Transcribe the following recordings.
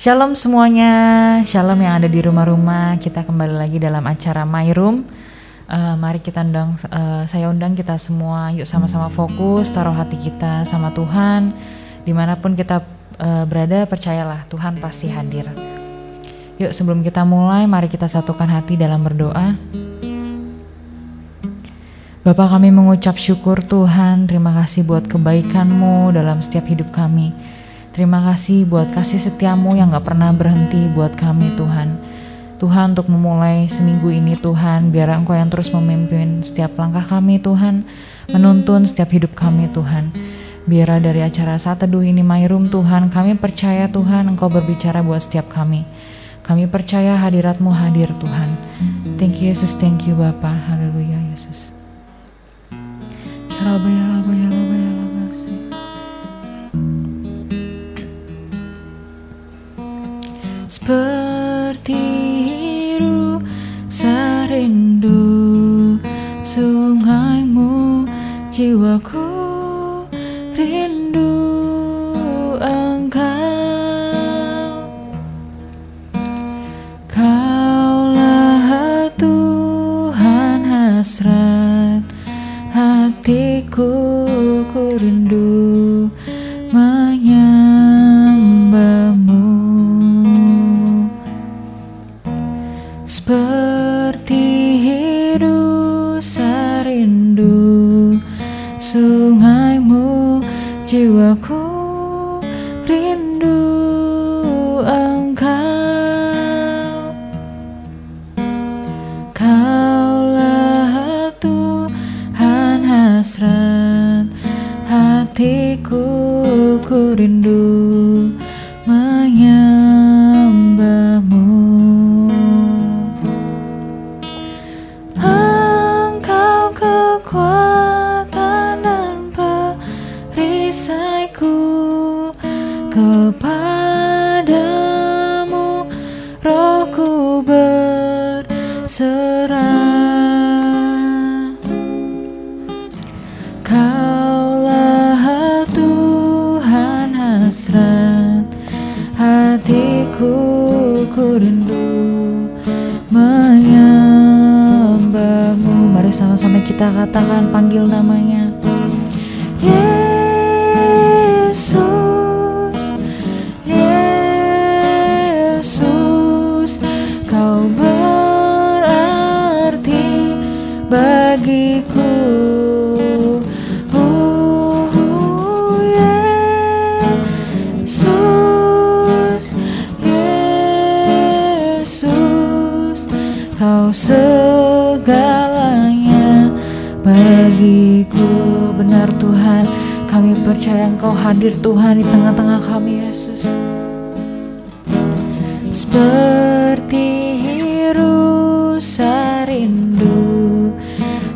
Shalom semuanya, shalom yang ada di rumah-rumah. Kita kembali lagi dalam acara My Room. Uh, mari kita undang, uh, saya undang kita semua, yuk sama-sama fokus, taruh hati kita sama Tuhan. Di mana pun kita uh, berada, percayalah Tuhan pasti hadir. Yuk sebelum kita mulai, mari kita satukan hati dalam berdoa. Bapak kami mengucap syukur Tuhan, terima kasih buat kebaikan-Mu dalam setiap hidup kami. Terima kasih buat kasih setiamu yang gak pernah berhenti buat kami Tuhan. Tuhan untuk memulai seminggu ini Tuhan, biar Engkau yang terus memimpin setiap langkah kami Tuhan, menuntun setiap hidup kami Tuhan. Biar dari acara saat teduh ini My Room Tuhan, kami percaya Tuhan Engkau berbicara buat setiap kami. Kami percaya hadiratmu hadir Tuhan. Thank you Yesus, thank you Bapa. Haleluya Yesus. Ya Rabbi, ya Seperti hiru serindu sungaimu jiwaku rindu Sungaimu jiwaku rindu engkau. Kaulah Tuhan hasrat hatiku ku rindu hasrat. Hatiku ku rindu menyembahmu Mari sama-sama kita katakan panggil namanya percaya Engkau hadir Tuhan di tengah-tengah kami Yesus. Seperti hiru sarindu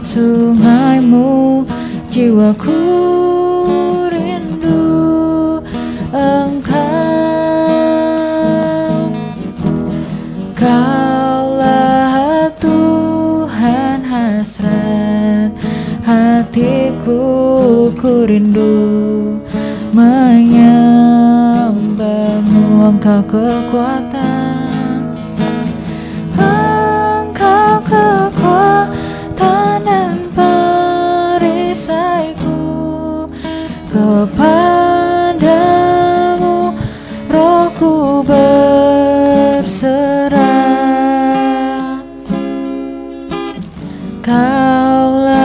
Sungaimu jiwaku rindu. Engkau Kaulah Tuhan hasrat hatiku ku rindu Engkau kekuatan. Engkau kekuatan dan perisaiku. Kepadamu rohku berserah. Kaulah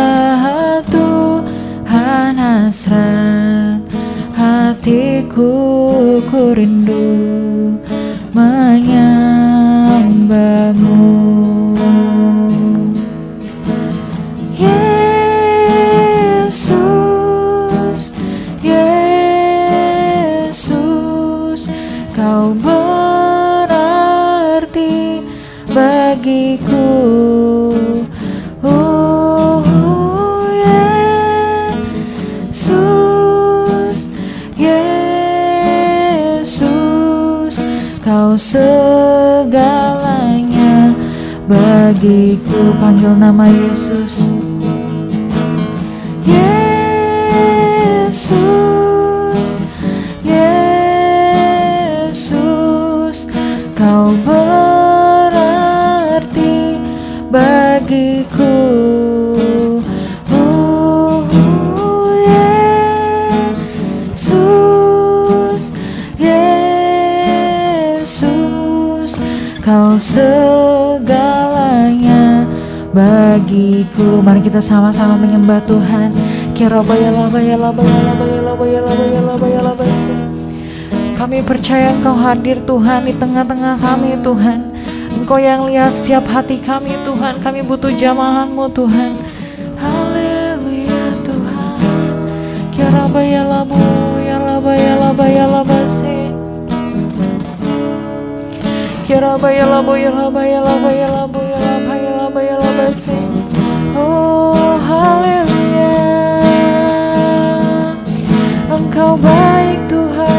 Tuhan hasrat hatiku ku rindu menyembahmu bagiku Panggil nama Yesus. Yesus Yesus Kau berarti bagiku. Oh, Yesus Yesus Kau segalanya bagiku Mari kita sama-sama menyembah Tuhan kami percaya Engkau hadir Tuhan di tengah-tengah kami Tuhan. Engkau yang lihat setiap hati kami Tuhan. Kami butuh jamahanmu Tuhan. Haleluya Tuhan. Kira baya labu, ya laba ya laba ya laba se. Kira baya labu, ya laba lamba ya lamba sing oh haleluya. Engkau baik Tuhan.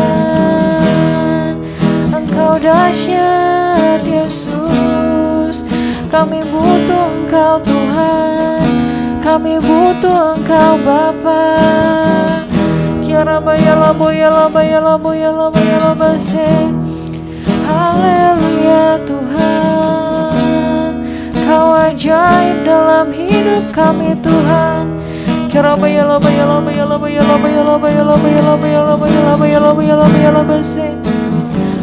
Engkau dahsyat Yesus. Kami butuh engkau Tuhan. Kami butuh engkau Bapa. Kirama ya lamba ya lamba ya lamba ya lamba ya lamba sing Haleluya Tuhan. Kau ajaib dalam hidup kami Tuhan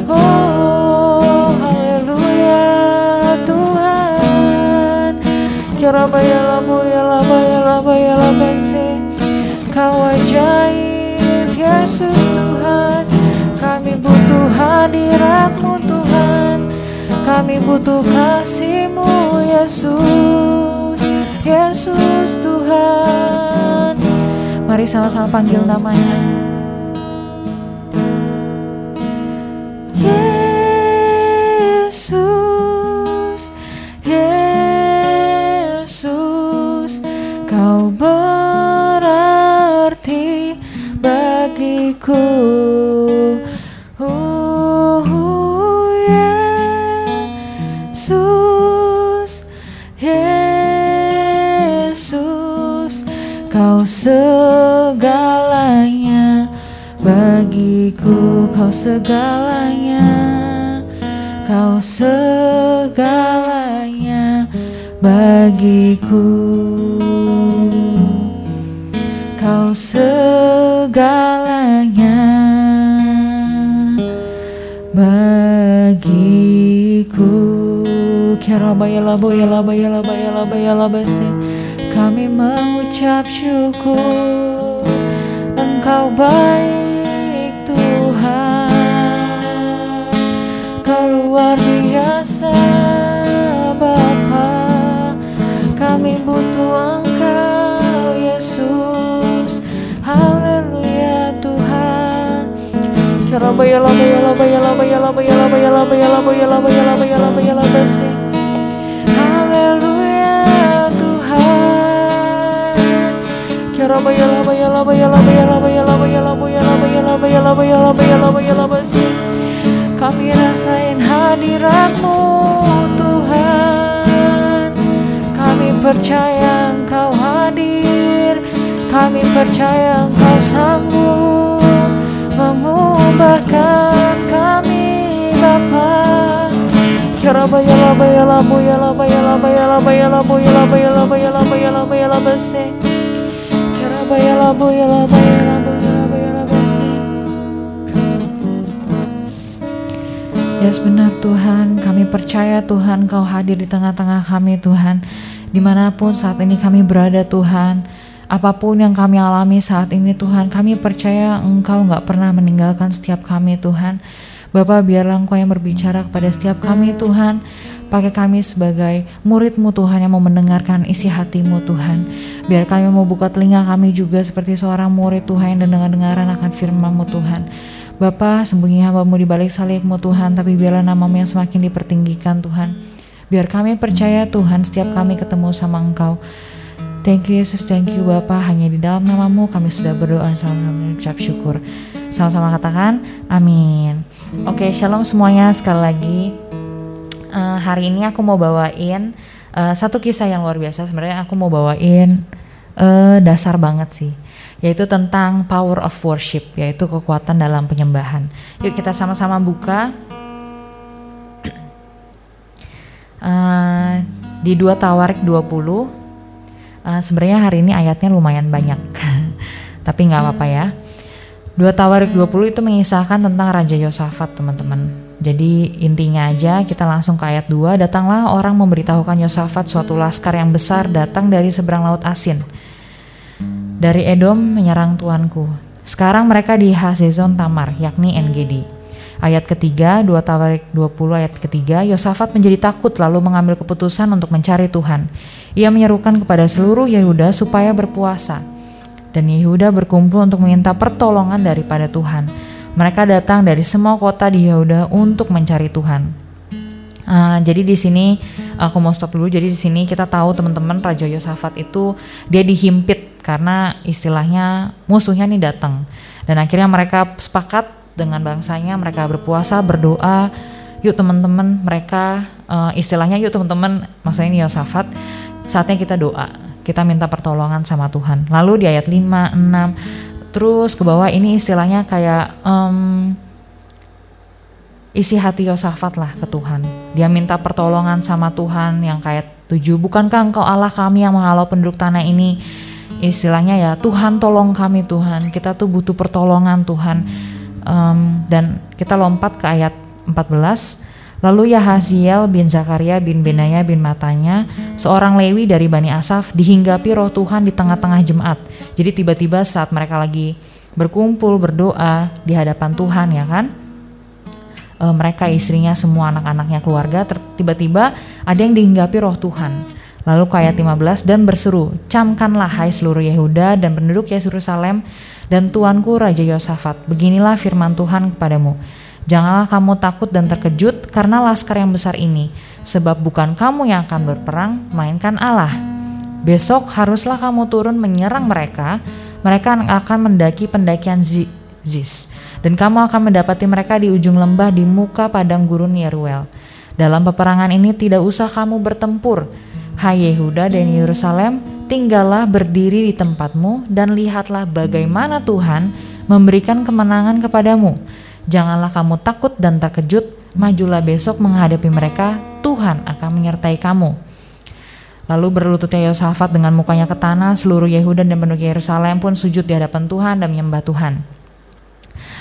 Oh haleluya Tuhan Kau ajaib Yesus Tuhan Kami butuh hadiratmu Tuhan Kami butuh kasihmu Yesus. Yesus Tuhan. Mari sama-sama panggil namanya. Yesus segalanya. Bagiku kau segalanya. Kau segalanya. Bagiku. Kau segalanya. Bagiku. Kira bayala bayala bayala bayala bayala basi kami mengucap syukur Engkau baik Tuhan Kau luar biasa Bapa Kami butuh Engkau Yesus Haleluya Tuhan Kira bayala bayala bayala bayala bayala bayala bayala bayala bayala bayala bayala bayala Kami rasain hadiratmu Tuhan. Kami percaya Engkau hadir. Kami percaya Engkau sanggup Mengubahkan kami Bapa. Kira bayala bayala bayala bayala bayala bayala bayala bayala bayala bayala bayala bayala Yes benar Tuhan, kami percaya Tuhan Kau hadir di tengah-tengah kami Tuhan. Di mana pun saat ini kami berada Tuhan. Apa pun yang kami alami saat ini Tuhan Kami percaya Engkau gak pernah meninggalkan setiap kami Tuhan Bapak biarlah Engkau yang berbicara kepada setiap kami Tuhan Pakai kami sebagai muridmu Tuhan yang mau mendengarkan isi hatimu Tuhan. Biar kami mau buka telinga kami juga seperti seorang murid Tuhan yang dengar-dengaran akan firmanmu Tuhan. Bapa sembunyi hambamu di balik salibmu Tuhan, tapi biarlah namamu yang semakin dipertinggikan Tuhan. Biar kami percaya Tuhan setiap kami ketemu sama Engkau. Thank you Yesus, thank you Bapa. Hanya di dalam namamu kami sudah berdoa sama mengucap syukur. Sama-sama katakan amin. Oke, shalom semuanya sekali lagi uh, hari ini aku mau bawain uh, satu kisah yang luar biasa. Sebenarnya aku mau bawain uh, dasar banget sih, yaitu tentang power of worship, yaitu kekuatan dalam penyembahan. Yuk kita sama-sama buka Uh, di dua Tawarik 20 uh, sebenarnya hari ini ayatnya lumayan banyak. Tapi nggak apa-apa ya. Dua Tawarik 20 itu mengisahkan tentang Raja Yosafat, teman-teman. Jadi intinya aja kita langsung ke ayat 2, datanglah orang memberitahukan Yosafat suatu laskar yang besar datang dari seberang laut asin. Dari Edom menyerang tuanku. Sekarang mereka di Hazezon Tamar, yakni NGD. Ayat ketiga, 2 Tawarik 20 ayat ketiga, Yosafat menjadi takut lalu mengambil keputusan untuk mencari Tuhan. Ia menyerukan kepada seluruh Yehuda supaya berpuasa. Dan Yehuda berkumpul untuk meminta pertolongan daripada Tuhan. Mereka datang dari semua kota di Yehuda untuk mencari Tuhan. Uh, jadi di sini aku mau stop dulu. Jadi di sini kita tahu teman-teman Raja Yosafat itu dia dihimpit karena istilahnya musuhnya nih datang. Dan akhirnya mereka sepakat dengan bangsanya mereka berpuasa berdoa yuk teman-teman mereka uh, istilahnya yuk teman-teman maksudnya ini Yosafat saatnya kita doa kita minta pertolongan sama Tuhan. Lalu di ayat 5 6 terus ke bawah ini istilahnya kayak um, isi hati Yosafat lah ke Tuhan. Dia minta pertolongan sama Tuhan yang kayak tujuh. Bukankah engkau Allah kami yang menghalau penduduk tanah ini? Istilahnya ya Tuhan tolong kami Tuhan. Kita tuh butuh pertolongan Tuhan. Um, dan kita lompat ke ayat 14 Lalu Yahaziel bin Zakaria bin Benaya bin Matanya, seorang Lewi dari Bani Asaf, dihinggapi roh Tuhan di tengah-tengah jemaat. Jadi tiba-tiba saat mereka lagi berkumpul berdoa di hadapan Tuhan ya kan, e, mereka istrinya semua anak-anaknya keluarga, tiba-tiba ada yang dihinggapi roh Tuhan. Lalu ayat 15 dan berseru, camkanlah hai seluruh Yehuda dan penduduk Yerusalem dan tuanku Raja Yosafat, beginilah firman Tuhan kepadamu. Janganlah kamu takut dan terkejut karena laskar yang besar ini, sebab bukan kamu yang akan berperang, melainkan Allah. Besok haruslah kamu turun menyerang mereka, mereka akan mendaki pendakian Ziz, dan kamu akan mendapati mereka di ujung lembah di muka padang gurun Yeruel. Dalam peperangan ini tidak usah kamu bertempur, hai Yehuda dan Yerusalem, tinggallah berdiri di tempatmu dan lihatlah bagaimana Tuhan memberikan kemenangan kepadamu. Janganlah kamu takut dan terkejut, majulah besok menghadapi mereka, Tuhan akan menyertai kamu. Lalu berlututnya Yosafat dengan mukanya ke tanah, seluruh Yehuda dan penduduk Yerusalem pun sujud di hadapan Tuhan dan menyembah Tuhan.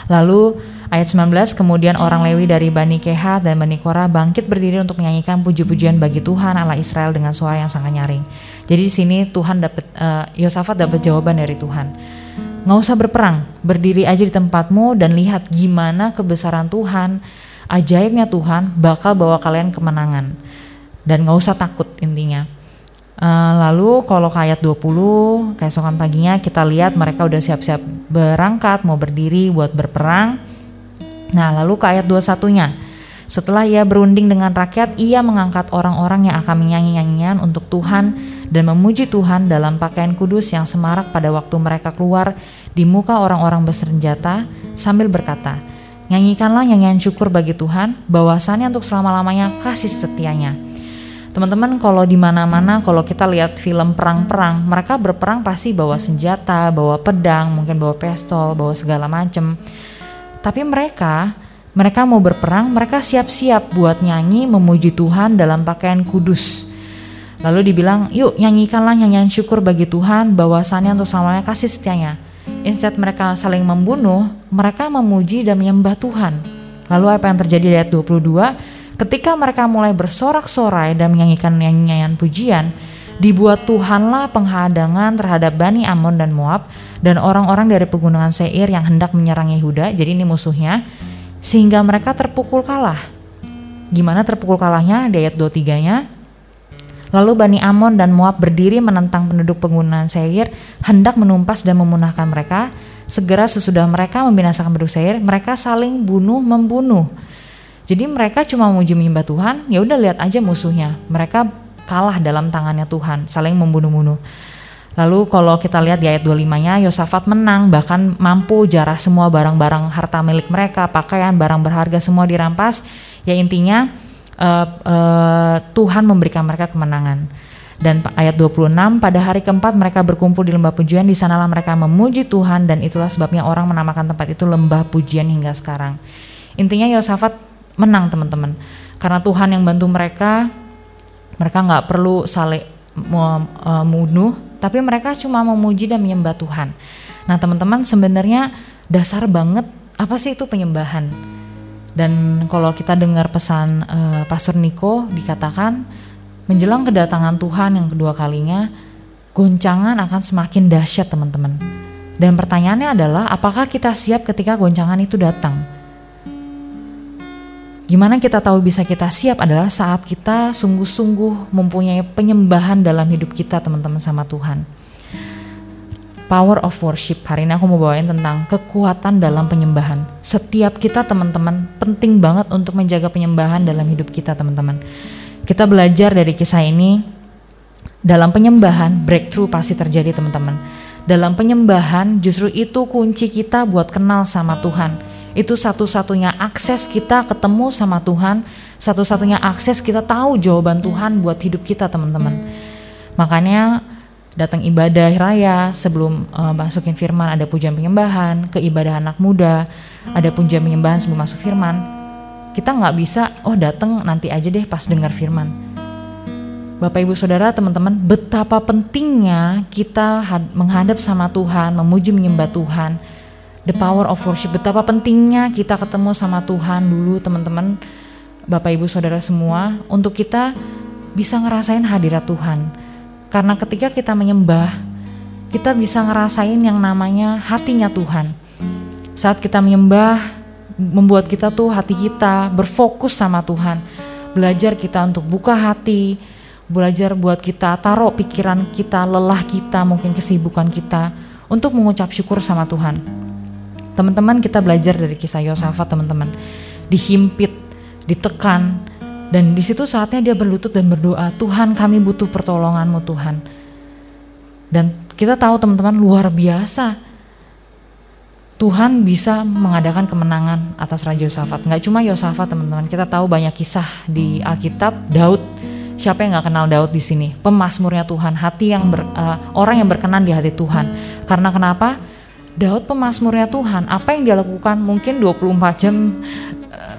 Lalu Ayat 19, kemudian orang Lewi dari Bani Kehat dan Bani Korah bangkit berdiri untuk menyanyikan puji-pujian bagi Tuhan Allah Israel dengan suara yang sangat nyaring. Jadi di sini Tuhan dapat uh, Yosafat dapat jawaban dari Tuhan. Nggak usah berperang, berdiri aja di tempatmu dan lihat gimana kebesaran Tuhan, ajaibnya Tuhan bakal bawa kalian kemenangan. Dan nggak usah takut intinya. Uh, lalu kalau ke ayat 20, keesokan paginya kita lihat mereka udah siap-siap berangkat mau berdiri buat berperang Nah, lalu ke ayat 21-nya. Setelah ia berunding dengan rakyat, ia mengangkat orang-orang yang akan menyanyi nyanyian untuk Tuhan dan memuji Tuhan dalam pakaian kudus yang semarak pada waktu mereka keluar di muka orang-orang bersenjata sambil berkata, Nyanyikanlah nyanyian syukur bagi Tuhan, bahwasannya untuk selama-lamanya kasih setianya. Teman-teman, kalau di mana-mana, kalau kita lihat film perang-perang, mereka berperang pasti bawa senjata, bawa pedang, mungkin bawa pistol, bawa segala macam. Tapi mereka, mereka mau berperang, mereka siap-siap buat nyanyi memuji Tuhan dalam pakaian kudus. Lalu dibilang, yuk nyanyikanlah nyanyian syukur bagi Tuhan bahwasannya untuk selamanya kasih setianya. Instead mereka saling membunuh, mereka memuji dan menyembah Tuhan. Lalu apa yang terjadi di ayat 22? Ketika mereka mulai bersorak-sorai dan menyanyikan nyanyian pujian, Dibuat Tuhanlah penghadangan terhadap Bani Amon dan Moab dan orang-orang dari pegunungan Seir yang hendak menyerang Yehuda, jadi ini musuhnya, sehingga mereka terpukul kalah. Gimana terpukul kalahnya di ayat 23-nya? Lalu Bani Amon dan Moab berdiri menentang penduduk pegunungan Seir, hendak menumpas dan memunahkan mereka. Segera sesudah mereka membinasakan penduduk Seir, mereka saling bunuh membunuh. Jadi mereka cuma memuji menyembah Tuhan, ya udah lihat aja musuhnya. Mereka kalah dalam tangannya Tuhan, saling membunuh-bunuh. Lalu kalau kita lihat di ayat 25-nya, Yosafat menang, bahkan mampu jarah semua barang-barang harta milik mereka, pakaian, barang berharga semua dirampas. Ya intinya uh, uh, Tuhan memberikan mereka kemenangan. Dan ayat 26, pada hari keempat mereka berkumpul di lembah pujian, di sanalah mereka memuji Tuhan dan itulah sebabnya orang menamakan tempat itu lembah pujian hingga sekarang. Intinya Yosafat menang teman-teman. Karena Tuhan yang bantu mereka, Mereka nggak perlu saling membunuh, e, tapi mereka cuma memuji dan menyembah Tuhan. Nah teman-teman sebenarnya dasar banget apa sih itu penyembahan? Dan kalau kita dengar pesan uh, Pastor Niko dikatakan menjelang kedatangan Tuhan yang kedua kalinya, goncangan akan semakin dahsyat teman-teman. Dan pertanyaannya adalah apakah kita siap ketika goncangan itu datang? Gimana kita tahu bisa kita siap adalah saat kita sungguh-sungguh mempunyai penyembahan dalam hidup kita teman-teman sama Tuhan. Power of Worship. Hari ini aku mau bawain tentang kekuatan dalam penyembahan. Setiap kita teman-teman penting banget untuk menjaga penyembahan dalam hidup kita teman-teman. Kita belajar dari kisah ini dalam penyembahan breakthrough pasti terjadi teman-teman. Dalam penyembahan justru itu kunci kita buat kenal sama Tuhan. Itu satu-satunya akses kita ketemu sama Tuhan, satu-satunya akses kita tahu jawaban Tuhan buat hidup kita teman-teman. Makanya datang ibadah raya sebelum uh, masukin firman ada pujian penyembahan ke ibadah anak muda ada pujian penyembahan sebelum masuk firman. Kita nggak bisa oh datang nanti aja deh pas dengar firman. Bapak Ibu Saudara teman-teman betapa pentingnya kita menghadap sama Tuhan memuji menyembah Tuhan the power of worship betapa pentingnya kita ketemu sama Tuhan dulu teman-teman Bapak Ibu Saudara semua untuk kita bisa ngerasain hadirat Tuhan karena ketika kita menyembah, kita bisa ngerasain yang namanya hatinya Tuhan. Saat kita menyembah, membuat kita tuh hati kita berfokus sama Tuhan. Belajar kita untuk buka hati, belajar buat kita taruh pikiran kita, lelah kita, mungkin kesibukan kita untuk mengucap syukur sama Tuhan. Teman-teman kita belajar dari kisah Yosafat teman-teman. Dihimpit, ditekan, dan di situ saatnya dia berlutut dan berdoa, Tuhan kami butuh pertolonganmu Tuhan. Dan kita tahu teman-teman luar biasa. Tuhan bisa mengadakan kemenangan atas Raja Yosafat. Nggak cuma Yosafat teman-teman, kita tahu banyak kisah di Alkitab. Daud, siapa yang nggak kenal Daud di sini? Pemasmurnya Tuhan, hati yang ber, uh, orang yang berkenan di hati Tuhan. Karena kenapa? Daud pemasmurnya Tuhan, apa yang dia lakukan? Mungkin 24 jam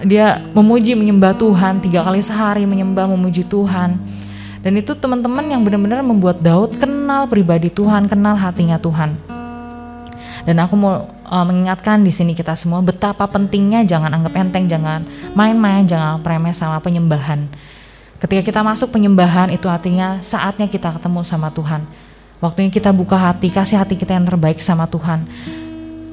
dia memuji menyembah Tuhan tiga kali sehari menyembah memuji Tuhan. Dan itu teman-teman yang benar-benar membuat Daud kenal pribadi Tuhan kenal hatinya Tuhan. Dan aku mau uh, mengingatkan di sini kita semua betapa pentingnya jangan anggap enteng jangan main-main jangan remeh sama penyembahan. Ketika kita masuk penyembahan itu artinya saatnya kita ketemu sama Tuhan waktunya kita buka hati kasih hati kita yang terbaik sama Tuhan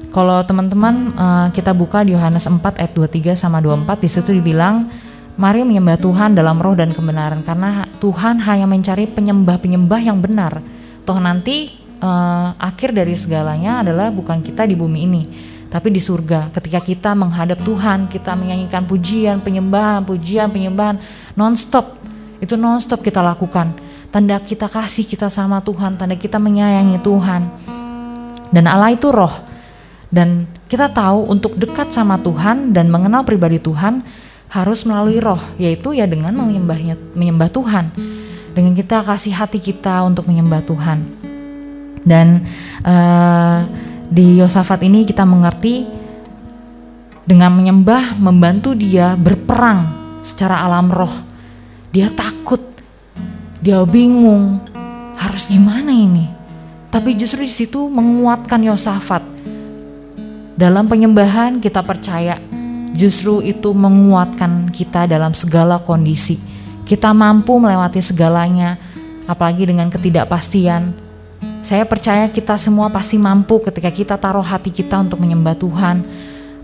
kalau teman-teman uh, kita buka di Yohanes 4 ayat 23 sama 24 di situ dibilang Mari menyembah Tuhan dalam roh dan kebenaran karena Tuhan hanya mencari penyembah-penyembah yang benar. Toh nanti uh, akhir dari segalanya adalah bukan kita di bumi ini, tapi di surga. Ketika kita menghadap Tuhan, kita menyanyikan pujian, penyembahan, pujian, penyembahan nonstop. Itu nonstop kita lakukan. Tanda kita kasih kita sama Tuhan, tanda kita menyayangi Tuhan. Dan Allah itu roh. Dan kita tahu untuk dekat sama Tuhan dan mengenal pribadi Tuhan harus melalui roh, yaitu ya dengan menyembahnya menyembah Tuhan. Dengan kita kasih hati kita untuk menyembah Tuhan. Dan uh, di Yosafat ini kita mengerti dengan menyembah membantu dia berperang secara alam roh. Dia takut, dia bingung, harus gimana ini? Tapi justru di situ menguatkan Yosafat dalam penyembahan kita percaya justru itu menguatkan kita dalam segala kondisi. Kita mampu melewati segalanya, apalagi dengan ketidakpastian. Saya percaya kita semua pasti mampu ketika kita taruh hati kita untuk menyembah Tuhan,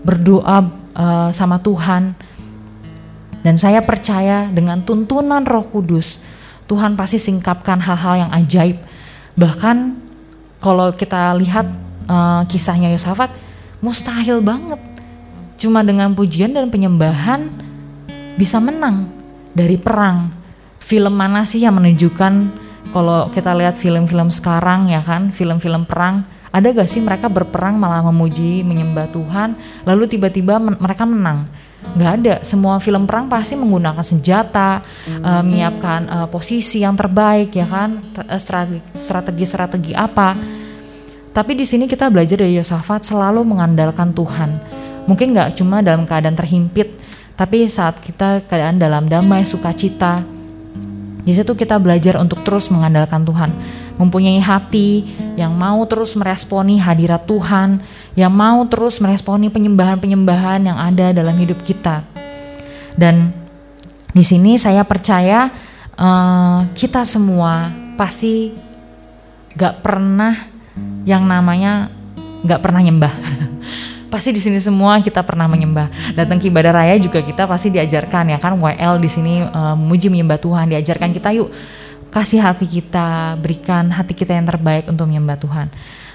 berdoa uh, sama Tuhan. Dan saya percaya dengan tuntunan Roh Kudus, Tuhan pasti singkapkan hal-hal yang ajaib. Bahkan kalau kita lihat uh, kisahnya Yosafat, mustahil banget. Cuma dengan pujian dan penyembahan bisa menang dari perang. Film mana sih yang menunjukkan kalau kita lihat film-film sekarang ya kan, film-film perang, ada gak sih mereka berperang malah memuji, menyembah Tuhan, lalu tiba-tiba men mereka menang? Gak ada. Semua film perang pasti menggunakan senjata, uh, menyiapkan uh, posisi yang terbaik ya kan, eh, strategi-strategi apa tapi di sini kita belajar dari Yosafat selalu mengandalkan Tuhan. Mungkin nggak cuma dalam keadaan terhimpit, tapi saat kita keadaan dalam damai, sukacita, Di situ kita belajar untuk terus mengandalkan Tuhan, mempunyai hati yang mau terus meresponi hadirat Tuhan, yang mau terus meresponi penyembahan-penyembahan yang ada dalam hidup kita. Dan di sini saya percaya uh, kita semua pasti gak pernah yang namanya gak pernah nyembah. pasti di sini semua kita pernah menyembah. Datang ke ibadah raya juga kita pasti diajarkan ya kan WL di sini uh, memuji menyembah Tuhan, diajarkan kita yuk kasih hati kita, berikan hati kita yang terbaik untuk menyembah Tuhan.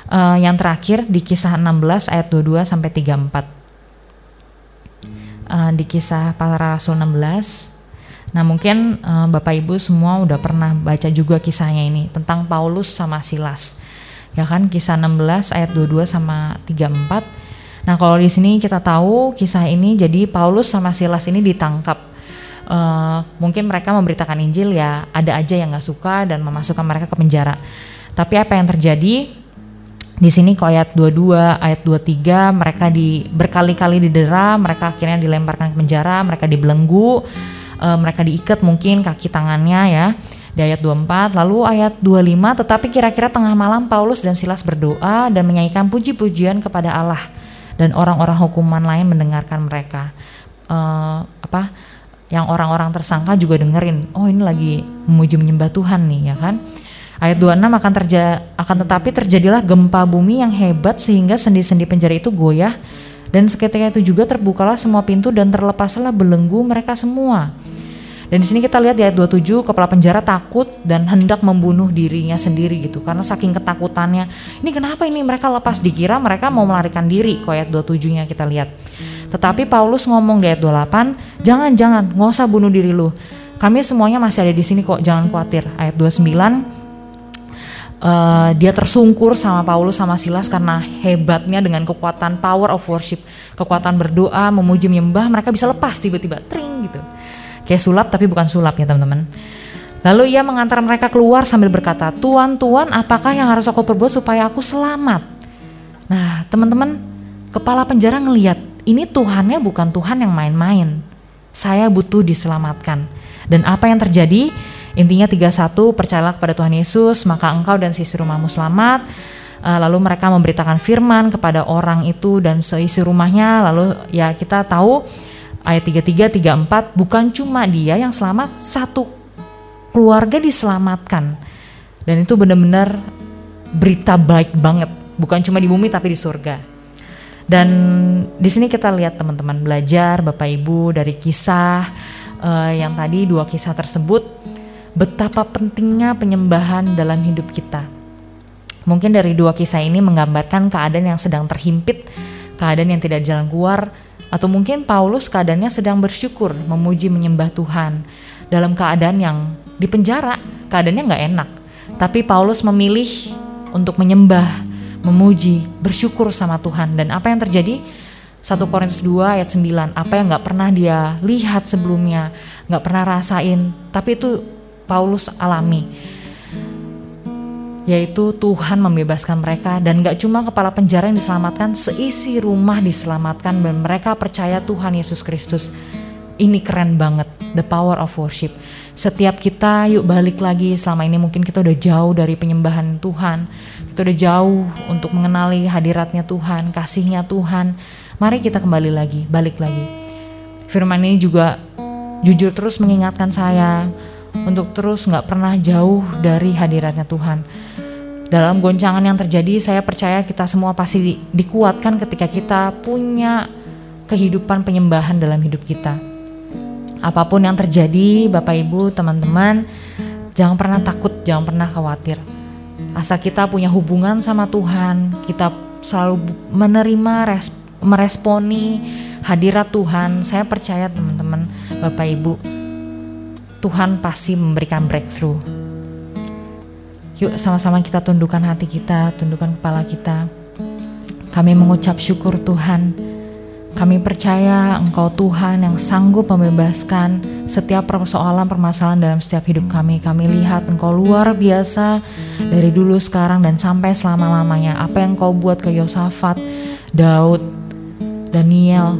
Uh, yang terakhir di kisah 16 ayat 22 sampai 34. Uh, di kisah para rasul 16 Nah mungkin uh, Bapak Ibu semua udah pernah baca juga kisahnya ini tentang Paulus sama Silas. Ya kan kisah 16 ayat 22 sama 34. Nah kalau di sini kita tahu kisah ini jadi Paulus sama Silas ini ditangkap. Uh, mungkin mereka memberitakan Injil ya ada aja yang nggak suka dan memasukkan mereka ke penjara. Tapi apa yang terjadi? Di sini kok ayat 22, ayat 23 mereka di berkali-kali didera, mereka akhirnya dilemparkan ke penjara, mereka dibelenggu uh, mereka diikat mungkin kaki tangannya ya di ayat 24 lalu ayat 25 tetapi kira-kira tengah malam Paulus dan Silas berdoa dan menyanyikan puji-pujian kepada Allah dan orang-orang hukuman lain mendengarkan mereka uh, apa yang orang-orang tersangka juga dengerin oh ini lagi memuji menyembah Tuhan nih ya kan Ayat 26 akan terja akan tetapi terjadilah gempa bumi yang hebat sehingga sendi-sendi penjara itu goyah dan seketika itu juga terbukalah semua pintu dan terlepaslah belenggu mereka semua. Dan di sini kita lihat di ayat 27 kepala penjara takut dan hendak membunuh dirinya sendiri gitu karena saking ketakutannya. Ini kenapa ini mereka lepas dikira mereka mau melarikan diri kok ayat 27-nya kita lihat. Tetapi Paulus ngomong di ayat 28, "Jangan jangan, nggak usah bunuh diri lu. Kami semuanya masih ada di sini kok, jangan khawatir." Ayat 29 uh, dia tersungkur sama Paulus sama Silas karena hebatnya dengan kekuatan power of worship, kekuatan berdoa, memuji menyembah, mereka bisa lepas tiba-tiba, tring gitu. Kayak sulap tapi bukan sulap ya teman-teman. Lalu ia mengantar mereka keluar sambil berkata, Tuan, Tuan, apakah yang harus aku perbuat supaya aku selamat? Nah, teman-teman, kepala penjara ngeliat, ini Tuhannya bukan Tuhan yang main-main. Saya butuh diselamatkan. Dan apa yang terjadi? Intinya 31 percayalah kepada Tuhan Yesus maka engkau dan seisi rumahmu selamat. Uh, lalu mereka memberitakan firman kepada orang itu dan seisi rumahnya. Lalu ya kita tahu ayat 33 34 bukan cuma dia yang selamat, satu keluarga diselamatkan. Dan itu benar-benar berita baik banget, bukan cuma di bumi tapi di surga. Dan di sini kita lihat teman-teman belajar Bapak Ibu dari kisah uh, yang tadi dua kisah tersebut betapa pentingnya penyembahan dalam hidup kita. Mungkin dari dua kisah ini menggambarkan keadaan yang sedang terhimpit, keadaan yang tidak jalan keluar, atau mungkin Paulus keadaannya sedang bersyukur, memuji menyembah Tuhan dalam keadaan yang di penjara, keadaannya nggak enak. Tapi Paulus memilih untuk menyembah, memuji, bersyukur sama Tuhan. Dan apa yang terjadi? 1 Korintus 2 ayat 9, apa yang nggak pernah dia lihat sebelumnya, nggak pernah rasain, tapi itu Paulus alami yaitu Tuhan membebaskan mereka dan gak cuma kepala penjara yang diselamatkan, seisi rumah diselamatkan dan mereka percaya Tuhan Yesus Kristus. Ini keren banget, the power of worship. Setiap kita yuk balik lagi, selama ini mungkin kita udah jauh dari penyembahan Tuhan, kita udah jauh untuk mengenali hadiratnya Tuhan, kasihnya Tuhan. Mari kita kembali lagi, balik lagi. Firman ini juga jujur terus mengingatkan saya, untuk terus nggak pernah jauh dari hadiratnya Tuhan. Dalam goncangan yang terjadi, saya percaya kita semua pasti di, dikuatkan ketika kita punya kehidupan penyembahan dalam hidup kita. Apa pun yang terjadi, Bapak Ibu, teman-teman, jangan pernah takut, jangan pernah khawatir. Asal kita punya hubungan sama Tuhan, kita selalu menerima, res, meresponi hadirat Tuhan. Saya percaya teman-teman, Bapak Ibu, Tuhan pasti memberikan breakthrough. Yuk sama-sama kita tundukkan hati kita, tundukkan kepala kita. Kami mengucap syukur Tuhan. Kami percaya Engkau Tuhan yang sanggup membebaskan setiap persoalan permasalahan dalam setiap hidup kami. Kami lihat Engkau luar biasa dari dulu sekarang dan sampai selama-lamanya. Apa yang Engkau buat ke Yosafat, Daud, Daniel,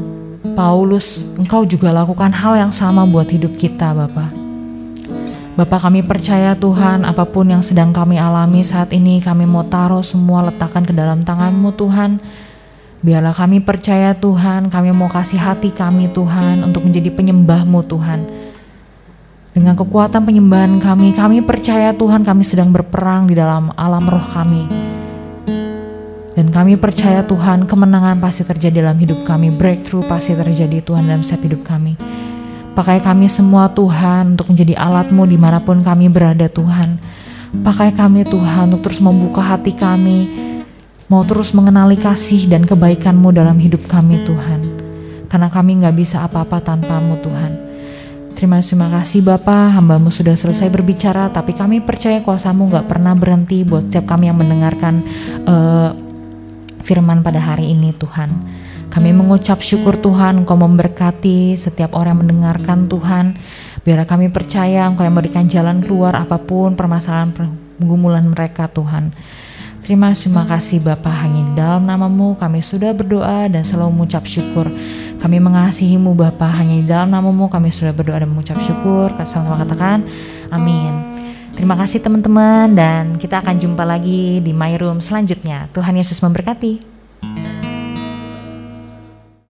Paulus, Engkau juga lakukan hal yang sama buat hidup kita Bapak. Bapak kami percaya Tuhan apa pun yang sedang kami alami saat ini kami mau taruh semua letakkan ke dalam tanganmu Tuhan. Biarlah kami percaya Tuhan, kami mau kasih hati kami Tuhan untuk menjadi penyembahmu Tuhan. Dengan kekuatan penyembahan kami, kami percaya Tuhan kami sedang berperang di dalam alam roh kami. Dan kami percaya Tuhan kemenangan pasti terjadi dalam hidup kami, breakthrough pasti terjadi Tuhan dalam setiap hidup kami. Pakai kami semua Tuhan untuk menjadi alatmu di mana pun kami berada Tuhan. Pakai kami Tuhan untuk terus membuka hati kami, mau terus mengenali kasih dan kebaikanmu dalam hidup kami Tuhan. Karena kami nggak bisa apa-apa tanpamu Tuhan. Terima kasih Bapa, hambamu sudah selesai berbicara, tapi kami percaya kuasamu gak pernah berhenti buat setiap kami yang mendengarkan uh, firman pada hari ini Tuhan. Kami mengucap syukur Tuhan Engkau memberkati setiap orang yang mendengarkan Tuhan. Biar kami percaya Engkau yang memberikan jalan keluar apa pun permasalahan pergumulan mereka Tuhan. Terima kasih Bapa hanya di dalam namamu kami sudah berdoa dan selalu mengucap syukur. Kami mengasihimu Bapa hanya di dalam namamu kami sudah berdoa dan mengucap syukur. Sama-sama katakan amin. Terima kasih teman-teman dan kita akan jumpa lagi di My Room selanjutnya. Tuhan Yesus memberkati.